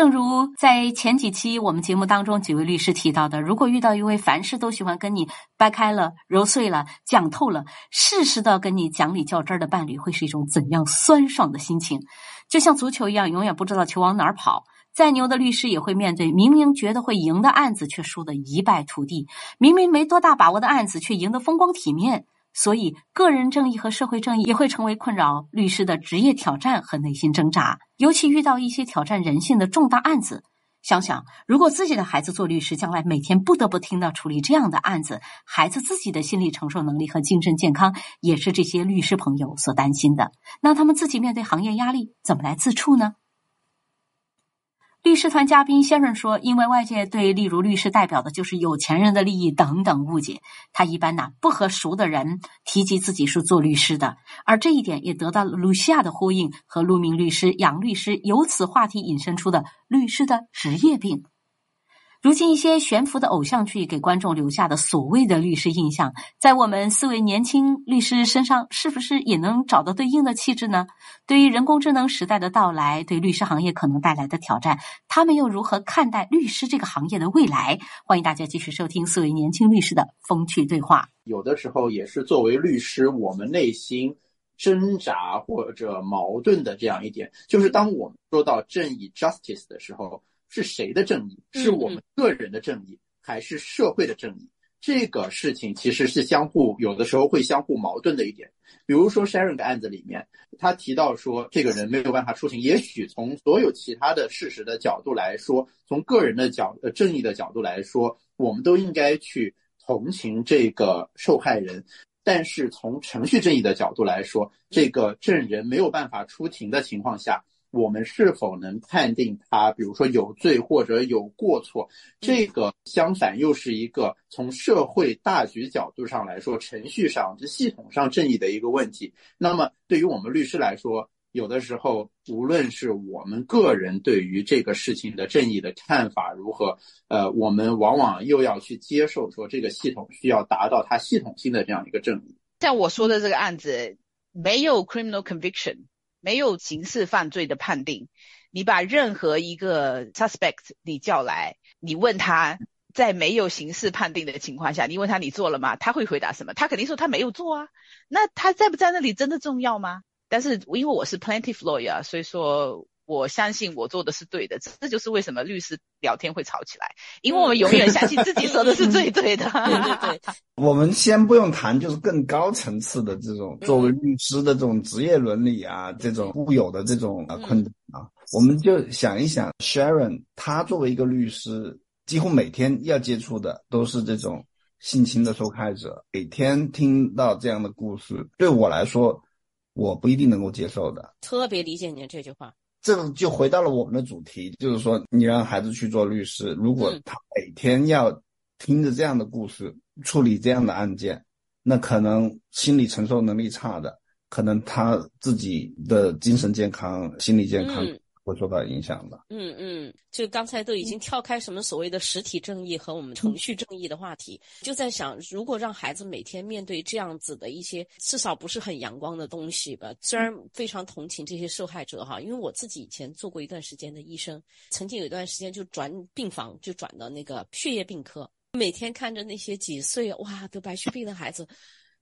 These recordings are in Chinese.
正如在前几期我们节目当中几位律师提到的，如果遇到一位凡事都喜欢跟你掰开了、揉碎了、讲透了、适时的跟你讲理较真的伴侣，会是一种怎样酸爽的心情？就像足球一样，永远不知道球往哪儿跑。再牛的律师也会面对明明觉得会赢的案子，却输得一败涂地；明明没多大把握的案子，却赢得风光体面。所以，个人正义和社会正义也会成为困扰律师的职业挑战和内心挣扎。尤其遇到一些挑战人性的重大案子，想想如果自己的孩子做律师，将来每天不得不听到处理这样的案子，孩子自己的心理承受能力和精神健康也是这些律师朋友所担心的。那他们自己面对行业压力，怎么来自处呢？律师团嘉宾先生说：“因为外界对例如律师代表的就是有钱人的利益等等误解，他一般呢不和熟的人提及自己是做律师的，而这一点也得到了露西亚的呼应和陆明律师、杨律师由此话题引申出的律师的职业病。”如今，一些悬浮的偶像剧给观众留下的所谓的律师印象，在我们四位年轻律师身上，是不是也能找到对应的气质呢？对于人工智能时代的到来，对律师行业可能带来的挑战，他们又如何看待律师这个行业的未来？欢迎大家继续收听四位年轻律师的风趣对话。有的时候，也是作为律师，我们内心挣扎或者矛盾的这样一点，就是当我们说到正义 （justice） 的时候。是谁的正义？是我们个人的正义，还是社会的正义？这个事情其实是相互，有的时候会相互矛盾的一点。比如说 Sharon 的案子里面，他提到说，这个人没有办法出庭。也许从所有其他的事实的角度来说，从个人的角呃正义的角度来说，我们都应该去同情这个受害人。但是从程序正义的角度来说，这个证人没有办法出庭的情况下。我们是否能判定他，比如说有罪或者有过错？这个相反又是一个从社会大局角度上来说，程序上、这系统上正义的一个问题。那么，对于我们律师来说，有的时候，无论是我们个人对于这个事情的正义的看法如何，呃，我们往往又要去接受说，这个系统需要达到它系统性的这样一个正义。像我说的这个案子，没有 criminal conviction。没有刑事犯罪的判定，你把任何一个 suspect 你叫来，你问他在没有刑事判定的情况下，你问他你做了吗？他会回答什么？他肯定说他没有做啊。那他在不在那里真的重要吗？但是因为我是 plaintiff lawyer，所以说。我相信我做的是对的，这就是为什么律师聊天会吵起来，因为我们永远相信自己说的是最 对的。对对对，我们先不用谈，就是更高层次的这种作为律师的这种职业伦理啊，这种固有的这种困难啊，我们就想一想，Sharon，他作为一个律师，几乎每天要接触的都是这种性侵的受害者，每天听到这样的故事，对我来说，我不一定能够接受的。特别理解您这句话。这就回到了我们的主题，就是说，你让孩子去做律师，如果他每天要听着这样的故事，处理这样的案件，那可能心理承受能力差的，可能他自己的精神健康、心理健康。会受到影响的。嗯嗯，就刚才都已经跳开什么所谓的实体正义和我们程序正义的话题，就在想，如果让孩子每天面对这样子的一些至少不是很阳光的东西吧，虽然非常同情这些受害者哈，因为我自己以前做过一段时间的医生，曾经有一段时间就转病房，就转到那个血液病科，每天看着那些几岁哇得白血病的孩子，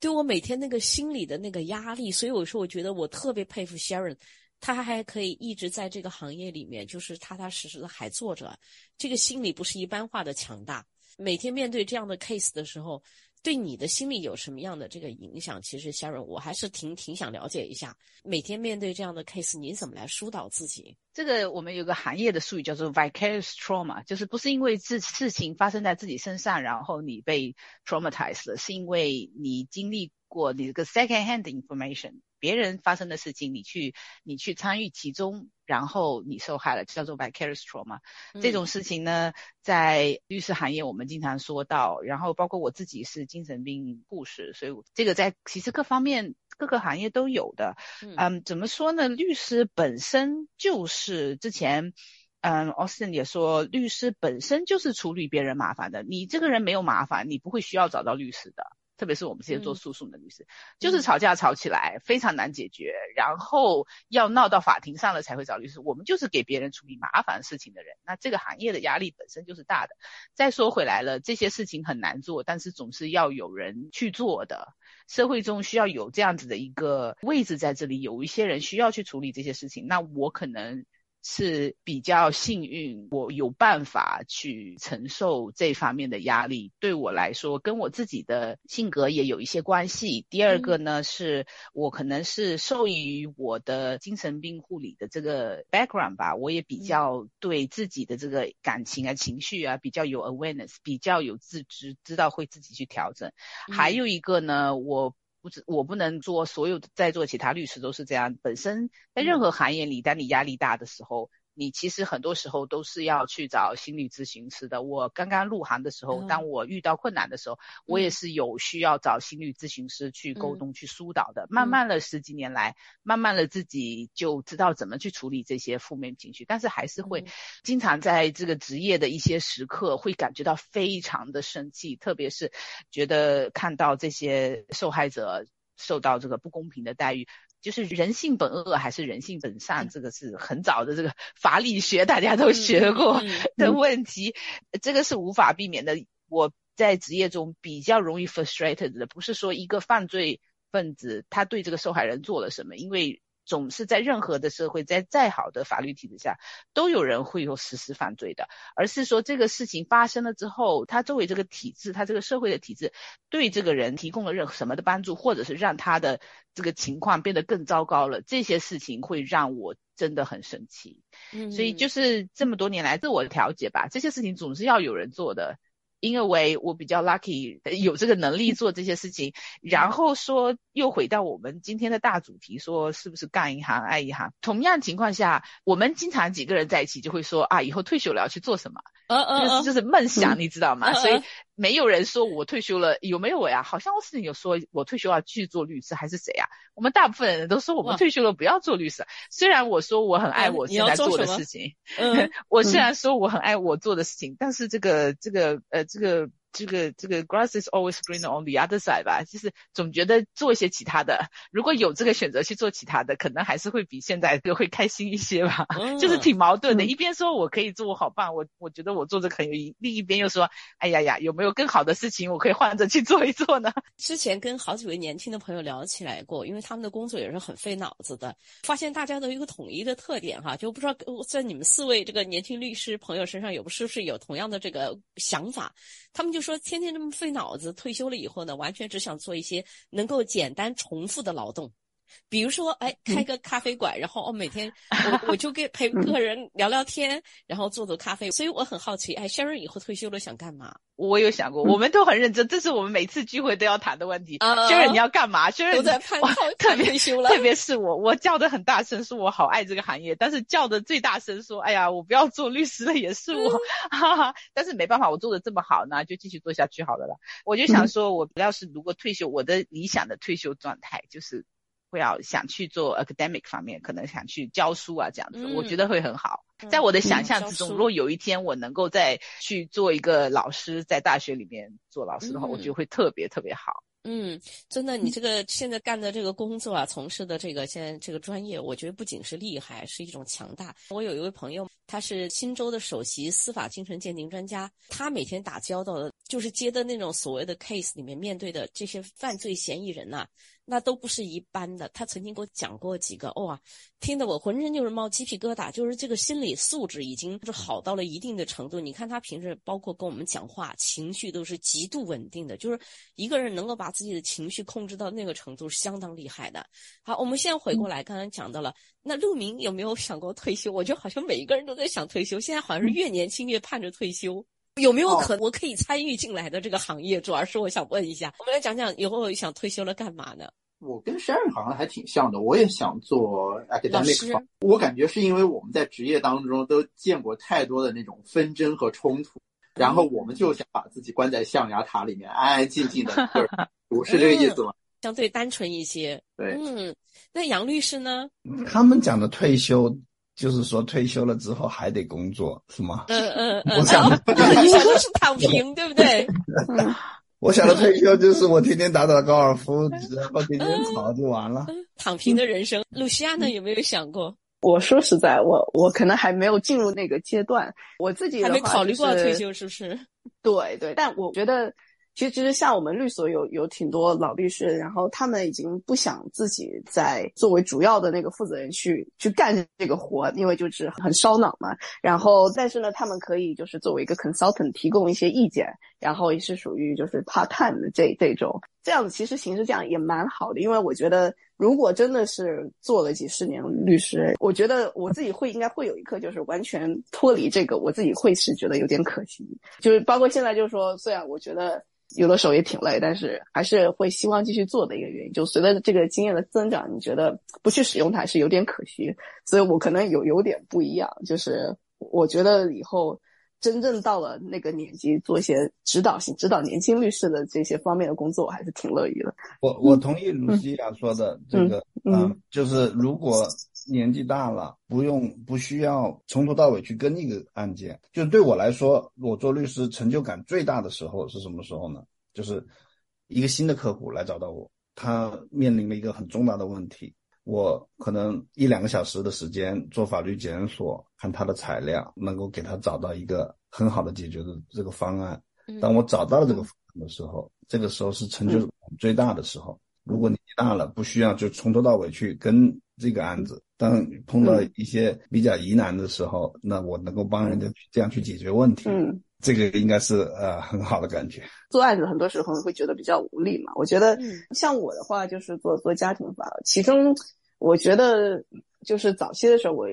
对我每天那个心理的那个压力，所以我说我觉得我特别佩服 Sharon。他还可以一直在这个行业里面，就是踏踏实实的还做着，这个心理不是一般化的强大。每天面对这样的 case 的时候，对你的心理有什么样的这个影响？其实 Sharon，我还是挺挺想了解一下，每天面对这样的 case，你怎么来疏导自己？这个我们有个行业的术语叫做 vicarious trauma，就是不是因为这事情发生在自己身上，然后你被 traumatized，是因为你经历过你这个 second hand information。别人发生的事情，你去你去参与其中，然后你受害了，叫做 vicarious trauma。这种事情呢，在律师行业我们经常说到，然后包括我自己是精神病护士，所以这个在其实各方面各个行业都有的。嗯，怎么说呢？律师本身就是之前，嗯，Austin 也说，律师本身就是处理别人麻烦的。你这个人没有麻烦，你不会需要找到律师的。特别是我们这些做诉讼的律师，就是吵架吵起来非常难解决，然后要闹到法庭上了才会找律师。我们就是给别人处理麻烦事情的人，那这个行业的压力本身就是大的。再说回来了，这些事情很难做，但是总是要有人去做的。社会中需要有这样子的一个位置在这里，有一些人需要去处理这些事情，那我可能。是比较幸运，我有办法去承受这方面的压力。对我来说，跟我自己的性格也有一些关系。第二个呢，是我可能是受益于我的精神病护理的这个 background 吧，我也比较对自己的这个感情啊、情绪啊比较有 awareness，比较有自知，知道会自己去调整。还有一个呢，我。不止我不能做，所有的在座其他律师都是这样。本身在任何行业里，当你压力大的时候。你其实很多时候都是要去找心理咨询师的。我刚刚入行的时候，当我遇到困难的时候，我也是有需要找心理咨询师去沟通、去疏导的。慢慢的十几年来，慢慢的自己就知道怎么去处理这些负面情绪，但是还是会经常在这个职业的一些时刻会感觉到非常的生气，特别是觉得看到这些受害者受到这个不公平的待遇。就是人性本恶还是人性本善，这个是很早的这个法理学大家都学过的问题，这个是无法避免的。我在职业中比较容易 frustrated 的，不是说一个犯罪分子他对这个受害人做了什么，因为。总是在任何的社会，在再好的法律体制下，都有人会有实施犯罪的。而是说这个事情发生了之后，他作为这个体制，他这个社会的体制，对这个人提供了任何什么的帮助，或者是让他的这个情况变得更糟糕了，这些事情会让我真的很生气。嗯，所以就是这么多年来自我调节吧，这些事情总是要有人做的。因为我比较 lucky，有这个能力做这些事情，然后说又回到我们今天的大主题，说是不是干一行爱一行？同样情况下，我们经常几个人在一起就会说啊，以后退休了要去做什么？嗯嗯，这个就是梦想，你知道吗？所以。没有人说我退休了，有没有我呀？好像我是有说我退休要去做律师，还是谁呀？我们大部分人都说我们退休了不要做律师。虽然我说我很爱我现在做的事情，嗯，我虽然说我很爱我做的事情，但是这个这个呃这个。这个这个 grass is always greener on the other side 吧，就是总觉得做一些其他的，如果有这个选择去做其他的，可能还是会比现在会开心一些吧。就是挺矛盾的，一边说我可以做，我好棒，我我觉得我做这很有意义，另一边又说，哎呀呀，有没有更好的事情我可以换着去做一做呢？之前跟好几位年轻的朋友聊起来过，因为他们的工作也是很费脑子的，发现大家都有一个统一的特点哈，就不知道在你们四位这个年轻律师朋友身上有是不是有同样的这个想法？他们就说天天这么费脑子，退休了以后呢，完全只想做一些能够简单重复的劳动，比如说，哎，开个咖啡馆，然后我每天 我我就跟陪客人聊聊天，然后做做咖啡。所以我很好奇，哎，Sharon 以后退休了想干嘛？我有想过，我们都很认真，这是我们每次聚会都要谈的问题。Sharon 你要干嘛？Sharon 在盼特别休了，特别是我，我叫的很大声，说我好爱这个行业，但是叫的最大声说，哎呀，我不要做律师了，也是我，哈哈。但是没办法，我做的这么好，那就继续做下去好了啦。我就想说，我要是如果退休，我的理想的退休状态就是。会要想去做 academic 方面，可能想去教书啊，这样子，我觉得会很好。在我的想象之中，如果有一天我能够再去做一个老师，在大学里面做老师的话，我觉得会特别特别好。嗯，真的，你这个现在干的这个工作啊，从事的这个现在这个专业，我觉得不仅是厉害，是一种强大。我有一位朋友，他是新州的首席司法精神鉴定专家，他每天打交道的，就是接的那种所谓的 case 里面面对的这些犯罪嫌疑人呐。那都不是一般的。他曾经给我讲过几个，哇，听得我浑身就是冒鸡皮疙瘩。就是这个心理素质已经是好到了一定的程度。你看他平时包括跟我们讲话，情绪都是极度稳定的。就是一个人能够把自己的情绪控制到那个程度，是相当厉害的。好，我们现在回过来，刚刚讲到了，那陆明有没有想过退休？我觉得好像每一个人都在想退休。现在好像是越年轻越盼着退休。有没有可能我可以参与进来的这个行业？主要是我想问一下，我们来讲讲以后想退休了干嘛呢？我跟 Sharon 好像还挺像的，我也想做 academic。我感觉是因为我们在职业当中都见过太多的那种纷争和冲突，然后我们就想把自己关在象牙塔里面，安安静静的读，是 这个意思吗？相对单纯一些。对，嗯，那杨律师呢？他们讲的退休，就是说退休了之后还得工作，是吗？嗯嗯嗯。我想，你想的是躺平，对不对？我想的退休就是我天天打打高尔夫，然后天天跑就完了。躺平的人生，露西亚呢有没有想过？我说实在，我我可能还没有进入那个阶段，我自己还没考虑过退休，是不是？对对，但我觉得。其实，其实像我们律所有有挺多老律师，然后他们已经不想自己在作为主要的那个负责人去去干这个活，因为就是很烧脑嘛。然后，但是呢，他们可以就是作为一个 consultant 提供一些意见，然后也是属于就是 part time 的这这种这样子，其实形式这样也蛮好的。因为我觉得，如果真的是做了几十年律师，我觉得我自己会应该会有一刻就是完全脱离这个，我自己会是觉得有点可惜。就是包括现在，就是说，虽然我觉得。有的时候也挺累，但是还是会希望继续做的一个原因。就随着这个经验的增长，你觉得不去使用它是有点可惜。所以我可能有有点不一样，就是我觉得以后真正到了那个年纪，做一些指导性、指导年轻律师的这些方面的工作，我还是挺乐意的。我我同意卢西亚说的这个，嗯，就是如果。年纪大了，不用不需要从头到尾去跟一个案件。就对我来说，我做律师成就感最大的时候是什么时候呢？就是一个新的客户来找到我，他面临了一个很重大的问题，我可能一两个小时的时间做法律检索，看他的材料，能够给他找到一个很好的解决的这个方案。当我找到了这个方案的时候，这个时候是成就感最大的时候。如果年纪大了，不需要就从头到尾去跟这个案子。当碰到一些比较疑难的时候，那我能够帮人家这样去解决问题，嗯，这个应该是呃很好的感觉。做案子很多时候会觉得比较无力嘛。我觉得像我的话，就是做做家庭法，其中我觉得就是早期的时候，我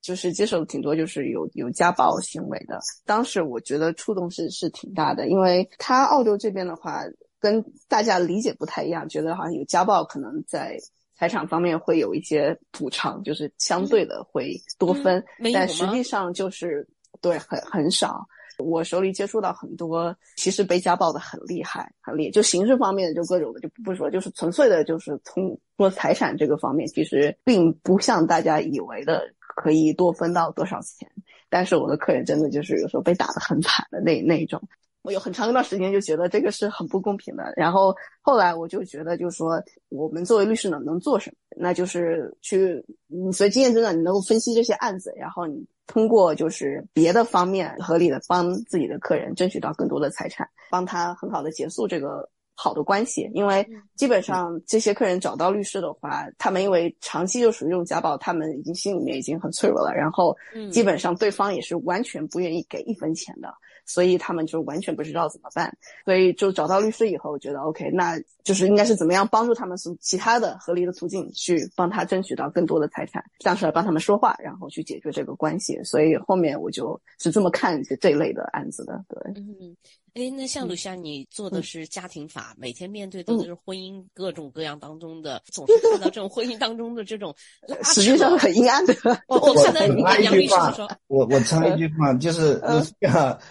就是接受了挺多就是有有家暴行为的。当时我觉得触动是是挺大的，因为他澳洲这边的话跟大家理解不太一样，觉得好像有家暴可能在。财产方面会有一些补偿，就是相对的会多分，但实际上就是对很很少。我手里接触到很多，其实被家暴的很厉害，很厉。就刑事方面的，就各种的就不说，就是纯粹的，就是从说财产这个方面，其实并不像大家以为的可以多分到多少钱。但是我的客人真的就是有时候被打得很惨的那那种。我有很长一段时间就觉得这个是很不公平的，然后后来我就觉得，就是说我们作为律师能能做什么？那就是去，随经验增长，你能够分析这些案子，然后你通过就是别的方面合理的帮自己的客人争取到更多的财产，帮他很好的结束这个好的关系。因为基本上这些客人找到律师的话，他们因为长期就属于这种家暴，他们已经心里面已经很脆弱了，然后基本上对方也是完全不愿意给一分钱的。所以他们就完全不知道怎么办，所以就找到律师以后，我觉得 OK，那就是应该是怎么样帮助他们从其他的合理的途径去帮他争取到更多的财产，站出来帮他们说话，然后去解决这个关系。所以后面我就是这么看这这类的案子的。对，嗯，哎，那像鲁夏，你做的是家庭法，每天面对的都是婚姻各种各样当中的，总是看到这种婚姻当中的这种，实际上很阴暗的。我我看到杨律师说，我我插一句话，就是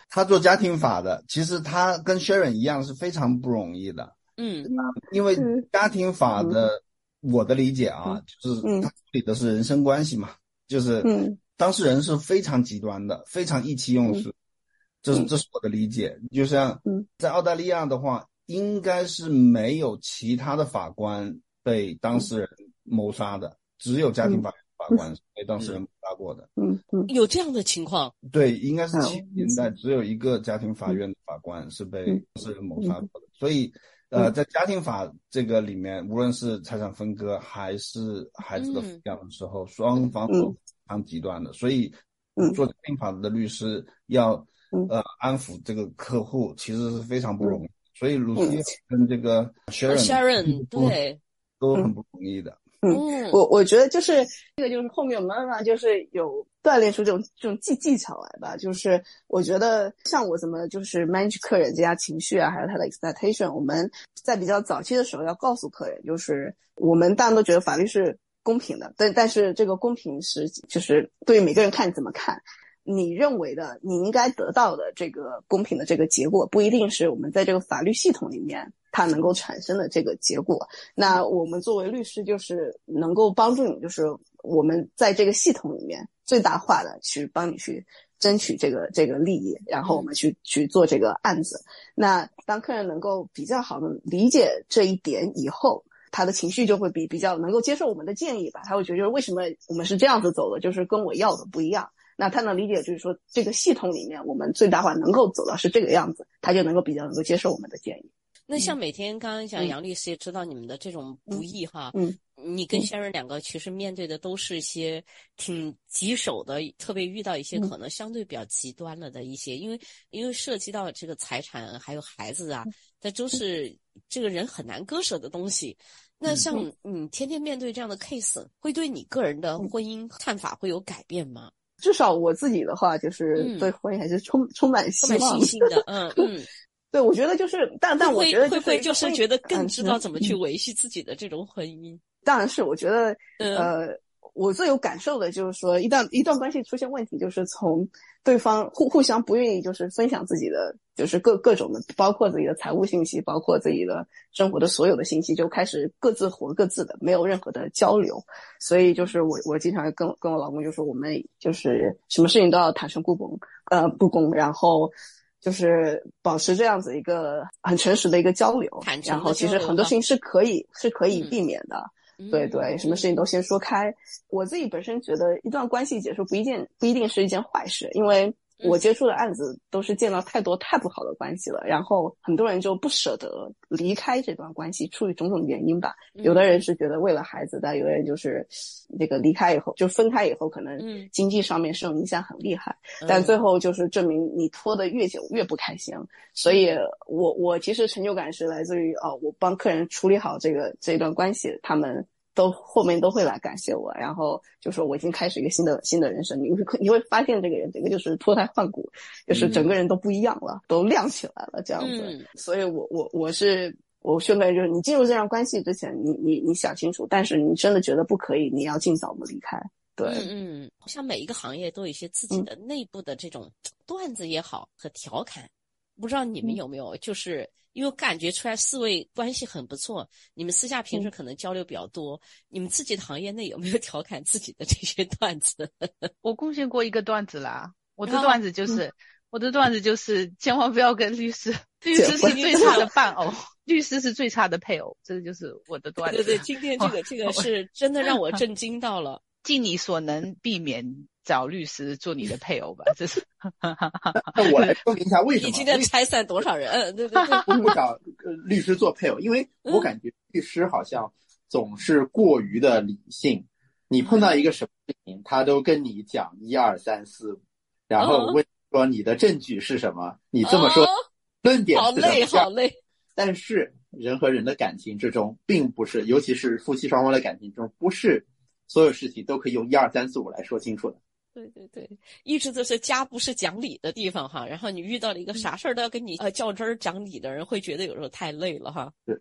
他。做家庭法的，其实他跟 Sharon 一样是非常不容易的。嗯，因为家庭法的，我的理解啊，就是他处理的是人身关系嘛，就是当事人是非常极端的，非常意气用事。这是这是我的理解。就像在澳大利亚的话，应该是没有其他的法官被当事人谋杀的，只有家庭法。法 官被当事人谋杀过的，嗯嗯，有这样的情况？对，应该是七十年代只有一个家庭法院的法官是被当事人谋杀。过的。所以，呃，在家庭法这个里面，无论是财产分割还是孩子的抚养的时候，双方都非常极端的。所以，做家庭法的律师要呃安抚这个客户，其实是非常不容易。所以，鲁西跟这个 Sharon 对。都很不容易的。嗯，我我觉得就是这个，就是后面慢慢就是有锻炼出这种这种技技巧来吧。就是我觉得像我怎么就是 manage 客人这家情绪啊，还有他的 expectation，我们在比较早期的时候要告诉客人，就是我们大家都觉得法律是公平的，但但是这个公平是就是对于每个人看怎么看。你认为的你应该得到的这个公平的这个结果，不一定是我们在这个法律系统里面它能够产生的这个结果。那我们作为律师，就是能够帮助你，就是我们在这个系统里面最大化的去帮你去争取这个这个利益，然后我们去去做这个案子。那当客人能够比较好的理解这一点以后，他的情绪就会比比较能够接受我们的建议吧。他会觉得就是为什么我们是这样子走的，就是跟我要的不一样。那他能理解，就是说这个系统里面我们最大化能够走到是这个样子，他就能够比较能够接受我们的建议。那像每天刚刚讲杨律师也知道你们的这种不易哈，嗯，你跟先生两个其实面对的都是一些挺棘手的，特别遇到一些可能相对比较极端了的一些，因为因为涉及到这个财产还有孩子啊，这都是这个人很难割舍的东西。那像你天天面对这样的 case，会对你个人的婚姻看法会有改变吗？至少我自己的话，就是对婚姻还是充充满充满信心的，嗯 嗯。对，我觉得就是，但但我觉得会不会就是觉得更知道怎么去维系自己的这种婚姻？当然是，我觉得，呃，我最有感受的就是说，一旦一段关系出现问题，就是从对方互互相不愿意，就是分享自己的，就是各各种的，包括自己的财务信息，包括自己的生活的所有的信息，就开始各自活各自的，没有任何的交流。所以就是我我经常跟跟我老公就说，我们就是什么事情都要坦诚不公，呃，不公，然后。就是保持这样子一个很诚实的一个交流，然后其实很多事情是可以是可以避免的，对对，什么事情都先说开。我自己本身觉得一段关系结束不一定不一定是一件坏事，因为。我接触的案子都是见到太多太不好的关系了，然后很多人就不舍得离开这段关系，出于种种原因吧。有的人是觉得为了孩子，但有的人就是那个离开以后就分开以后，可能经济上面受影响很厉害。但最后就是证明你拖得越久越不开心。所以我我其实成就感是来自于哦，我帮客人处理好这个这段关系，他们。都后面都会来感谢我，然后就说我已经开始一个新的新的人生。你会你会发现这个人整个就是脱胎换骨，就是整个人都不一样了，都亮起来了这样子。所以我我我是我劝告就是你进入这段关系之前，你你你想清楚，但是你真的觉得不可以，你要尽早的离开。对，嗯，像每一个行业都有一些自己的内部的这种 段子也好和调侃，不知道你们有没有就是。因为感觉出来四位关系很不错，你们私下平时可能交流比较多。你们自己的行业内有没有 调侃自己的这些段子？我贡献过一个段子啦，我的段子就是，我的段子就是千万不要跟律师，律师是最差的伴偶，律师是最差的配偶，这个就是我的段子。对对，今天这个 这个是真的让我震惊到了，尽你所能避免。找律师做你的配偶吧，这是。那我来说明一下为什么。你今天拆散多少人？嗯，对对对。不找律师做配偶，因为我感觉律师好像总是过于的理性。你碰到一个什么事情，他都跟你讲一二三四五，然后问说你的证据是什么？你这么说，论点是什么？好累，好累。但是人和人的感情之中，并不是，尤其是夫妻双方的感情中，不是所有事情都可以用一二三四五来说清楚的。对对对，一直都是家不是讲理的地方哈，然后你遇到了一个啥事儿都要跟你呃较真儿讲理的人，会觉得有时候太累了哈。对，